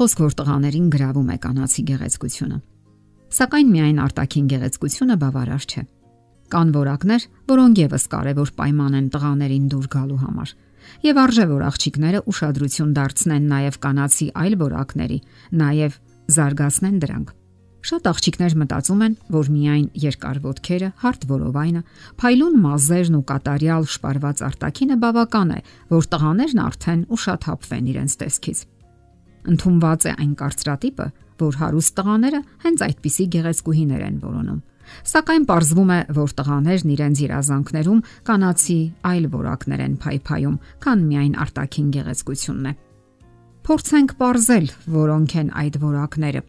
խոսք, որ տղաներին գրավում է կանացի գեղեցկությունը։ Սակայն միայն արտաքին գեղեցկությունը բավարար չէ։ Կան որակներ, որոնք եւս կարևոր պայման են տղաներին դուր գալու համար։ Եվ արժե որ աղջիկները ուշադրություն դարձնեն նաև կանացի այլ որակների, նաև զարգացնեն դրանք։ Շատ աղջիկներ մտածում են, որ միայն երկար ոտքերը, հարթ որովայնը, փայլուն մազերն ու կատարյալ շպարված արտաքինը բավական է, որ տղաներն արդեն ուշաթափվեն իրենց տեսքից։ Ընթումված է այն կարծրատիպը, որ հարուստ տղաները հենց այդպիսի գեղեցկուհիներ են որոնում։ Սակայն ողրվում է, որ տղաներն իրենց երազանքներում կանացի այլ որակներ են փայփայում, քան միայն արտաքին գեղեցկությունն է։ Փորձենք ողրզել, որոնք են այդ որակները.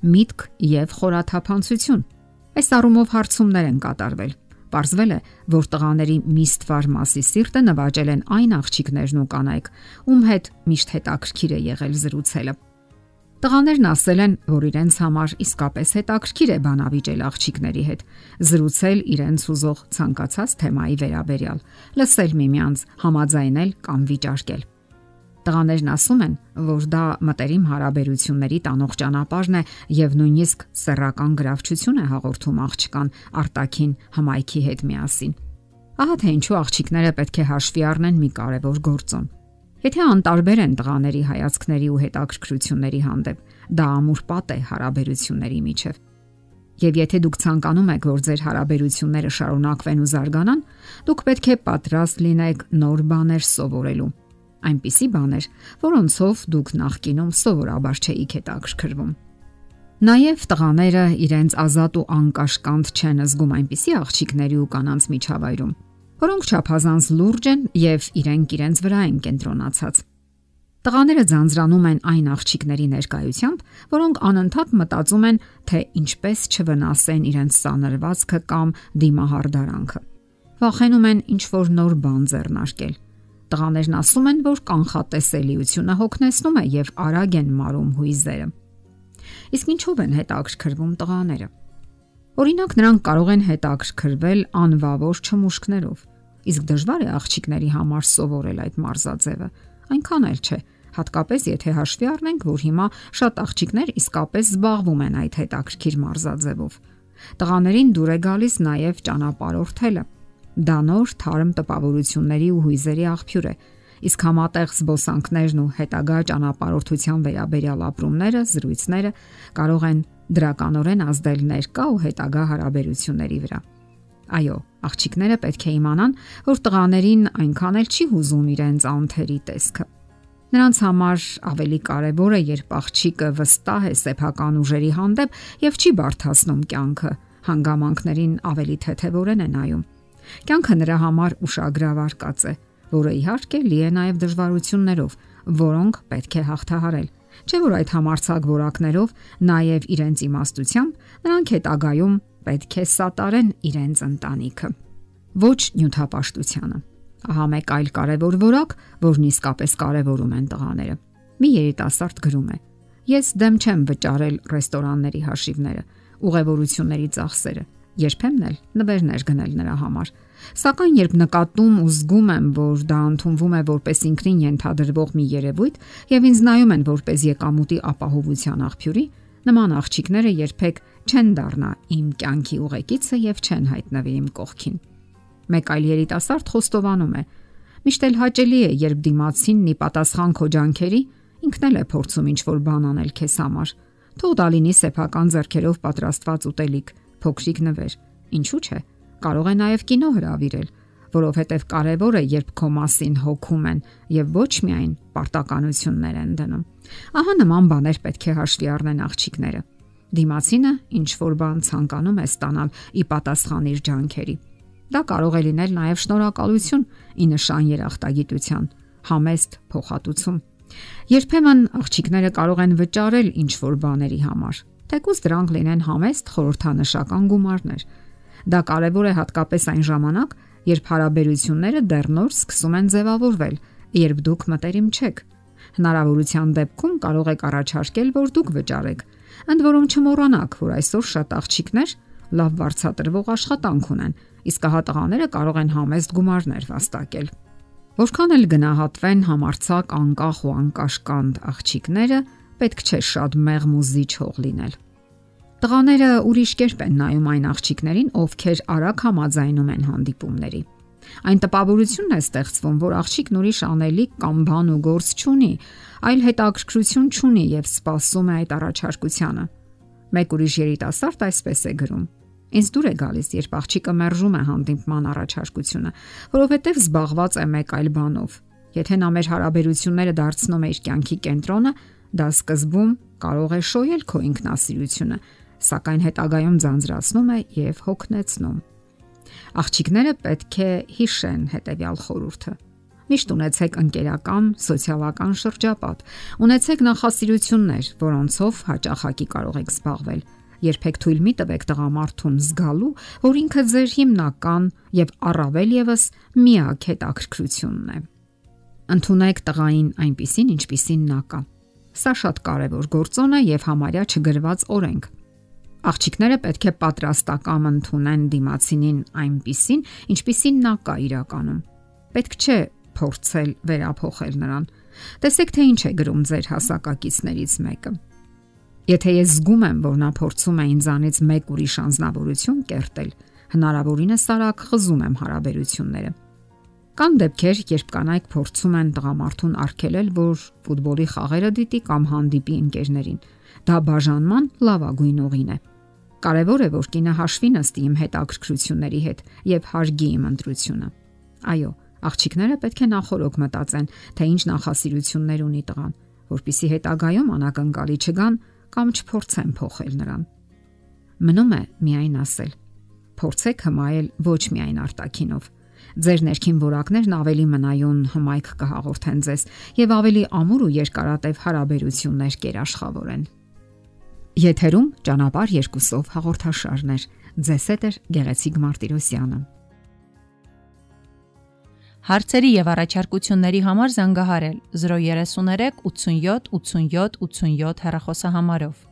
միտք եւ խորաթափանցություն։ Այս առումով հարցումներ են կատարվել։ Պարզվել է, որ տղաների միստվար մասի սիրտը նվաճել են այն աղջիկներն ու կանայք, ում հետ միշտ հետաքրքիր է եղել զրուցելը։ Տղաներն ասել են, որ իրենց համար իսկապես հետաքրքիր է բանավիճել աղջիկների հետ, զրուցել իրենց ուզող ցանկացած թեմայի վերաբերյալ, լսել միմյանց, համաձայնել կամ վիճարկել։ Տղաներն ասում են, որ դա մտերիմ հարաբերությունների տանող ճանապարհն է եւ նույնիսկ սեռական գրավչություն է հաղորդում աղջկան արտակին հմայքի հետ միասին։ Ահա թե ինչու աղջիկները պետք է հաշվի առնեն մի կարևոր գործոն։ Եթե անտարբեր են տղաների հայացքների ու հետաքրքրությունների հանդեպ, դա ամուր պատ է հարաբերությունների միջև։ Եվ եթե դուք ցանկանում եք, որ ձեր հարաբերությունները շարունակվեն ու զարգանան, դուք պետք է պատրաստ լինեք նոր բաներ սովորելու այնպիսի բաներ, որոնցով դուք նախկինում սովորաբար չէիք հետաքրքրվում։ Նաև տղաները իրենց ազատ ու անկաշկանդ չեն զգում այնպիսի աղջիկների ու կանանց միջավայրում, որոնք չափազանց լուրջ են եւ իրենք իրենց վրա են կենտրոնացած։ Տղաները ձանձրանում են այն աղջիկների ներկայությամբ, որոնք անընդհատ մտածում են, թե ինչպես չվնասեն իրենց սանրվածքը կամ դիմահարդարանքը։ Վախենում են ինչ որ նոր բան ձեռնարկել Տղաներն ասում են, որ կանխատեսելիությունը հոգնեցնում է եւ արագ են մարում հույզերը։ Իսկ ինչով են հետաքրքրվում տղաները։ Օրինակ նրանք կարող են հետաքրքրվել անվավոր չմուշկներով, իսկ դժվար է աղջիկների համար սովորել այդ մարզաձևը։ Այնքան էլ չէ, հատկապես եթե հաշվի առնենք, որ հիմա շատ աղջիկներ իսկապես զբաղվում են այդ հետաքրքիր մարզաձևով։ Տղաներին դուր է գալիս նաև ճանապարհորդելը Դա նոր թարմ տպավորությունների ու հույզերի աղբյուր է։ Իսկ համատեղ զբոսանքներն ու հետագա ճանապարհորդության վերաբերյալ ապրումները, զրույցները կարող են դրականորեն ազդել ներկա ու հետագա հարաբերությունների վրա։ Այո, աղջիկները պետք է իմանան, որ տղաներին այնքան էլ չի հուզում իրենց անթերի տեսքը։ Նրանց համար ավելի կարևոր է, երբ աղջիկը վստահ է սեփական ուժերի հանդեպ եւ չի բարթացնում կյանքը, հանգամանքներին ավելի թեթևորեն է նայում։ Կյանքը նրա համար ուշագրավարկած է, որը իհարկե լի է նաև դժվարություններով, որոնք պետք է հաղթահարել։ Չէ որ այդ համարցակ որակներով նաև իրենց իմաստությամբ նրանք հետագայում պետք է սատարեն իրենց ընտանիքը։ Ոչ նյութապաշտությանը։ Ահա մեկ այլ կարևոր որակ, որն իսկապես կարևորում են տղաները։ Մի երիտասարդ գրում է. Ես դեմ չեմ վճարել ռեստորանների հաշիվները, ուղևորությունների ծախսերը, երբեմն էլ նվերներ գնել նրա համար։ Սակայն երբ նկատում ու զգում եմ, որ դա ընդունվում է որպես ինքնին ենթադրվող մի երևույթ եւ ինձ նայում են որպես եկամուտի ապահովության աղբյուրի, նման աղջիկները երբեք չեն դառնա իմ կյանքի ուղեկիցը եւ չեն հայտնվի իմ կողքին։ Մեկ այլ երիտասարդ խոստովանում է. Միշտ էլ հաճելի է, երբ դիմացին նի պատասխան քո ջանքերի, ինքն էլ է փորձում ինչ-որ բան անել քեզ համար։ Թող դա լինի սեփական зерքերով պատրաստված ուտելիք, փոքրիկ նվեր։ Ինչու՞ չէ։ Կարող է նաև կինո հravirել, որովհետև կարևոր է, երբ քո մասին հոգում են եւ ոչ միայն պարտականություններ են դնում։ Ահա նման բաներ պետք է հաշվի առնեն աղջիկները։ Դիմացինը ինչ որ բան ցանկանում է ստանալ ի պատասխան իր ջանքերի։ Դա կարող է լինել նաև շնորհակալություն ի նշան երախտագիտության, համեստ փոխհատուցում։ Երբեմն աղջիկները կարող են վճարել ինչ որ բաների համար, Թեկուզ դրանք լինեն համեստ խորհրդանշական գումարներ։ Դա կարևոր է հատկապես այն ժամանակ, երբ հարաբերությունները դեռ նոր սկսում են ձևավորվել, երբ դուք մտերիմ չեք։ Հնարավորության դեպքում կարող եք առաջարկել, որ դուք վճարեք։ Ընդ որում չմոռանաք, որ այսօր շատ աղջիկներ լավ վարձատրվող աշխատանք ունեն, իսկ հա տղաները կարող են համեստ գումարներ վաստակել։ Որքան էլ գնահատվեն համարցակ անկախ ու անկաշկանդ աղջիկները, պետք չէ շատ մեղմ ու զիջող լինել։ Տղաները ուրիշ կերպ են նայում այն աղջիկներին, ովքեր արագ համաձայնում են հանդիպումների։ Այն տպավորությունն է ստեղծվում, որ աղջիկն ուրիշ անելիք կամ բան ու գործ չունի, այլ հետաքրքրություն չունի եւ սպասում է այդ առաջարկությանը։ Մեկ ուրիշ երիտասարդ այսպես է գրում. Ինձ դուր է գալիս, երբ աղջիկը մերժում է հանդիպման առաջարկությունը, որովհետև զբաղված է մեկ այլ բանով։ Եթե նա մեր հարաբերությունները դարձնում է իր կյանքի կենտրոնը, դա սկզբում կարող է շոյել քո ինքնասիրությունը, սակայն հետագայում ձանձրացնում է եւ հոգնեցնում։ Աղջիկները պետք է հիշեն հետեւյալ խորհուրդը. Միշտ ունեցեք ընկերական, սոցիալական շրջապատ։ Ունեցեք նախասիրություններ, որոնցով հաճախակի կարող եք զբաղվել Երբեք թույլ մի տվեք տղամարդուն զգալու, որ ինքը ձեր հիմնական եւ առավել եւս միակ հետաքրքրությունն է։ Ընթունեք տղային այնպիսին, ինչպիսին նա կա։ Սա շատ կարևոր գործոն է եւ համարյա չգրված օրենք։ Աղջիկները պետք է պատրաստական ընդունեն դիմացինին այնպիսին, ինչպիսին նա կա իրականում։ Պետք չէ փորձել վերափոխել նրան։ Տեսեք թե ինչ է գրում ձեր հասակակիցներից մեկը։ Եթե ես զգում եմ, որ նա փորձում է ինձանից մեկ ուրիշ անznավորություն կերտել, հնարավորինս արագ խզում եմ հարաբերությունները։ Կան դեպքեր, երբ կանայք փորձում են տղամարդուն արգելել, որ ֆուտբոլի խաղերը դիտի կամ հանդիպի ընկերներին։ Դա բաժանման լավագույն ուղին է։ Կարևոր է, որ կինը հաշվի նստի իմ հետաքրքրությունների հետ եւ հարգի իմ ընտրությունը։ Այո, աղջիկները պետք է նախորոք մտածեն, թե ինչ նախասիրություններ ունի տղան, որpիսի հետագայում անակնկալի չգան կամ չփորձեմ փոխել նրան։ Մնում է միայն ասել. Փորձեք հմայել ոչ միայն արտակինով։ Ձեր ներքին որակներն ավելի մնայուն հմայք կհաղորդեն ձեզ եւ ավելի ամուր ու երկարատև հարաբերություններ կերաշխավորեն։ Եթերում ճանապար երկուսով հաղորդաշարներ։ Ձեզ հետ է Գեղեցիկ Մարտիրոսյանը։ Հարցերի եւ առաջարկությունների համար զանգահարել 033 87 87 87 հեռախոսահամարով։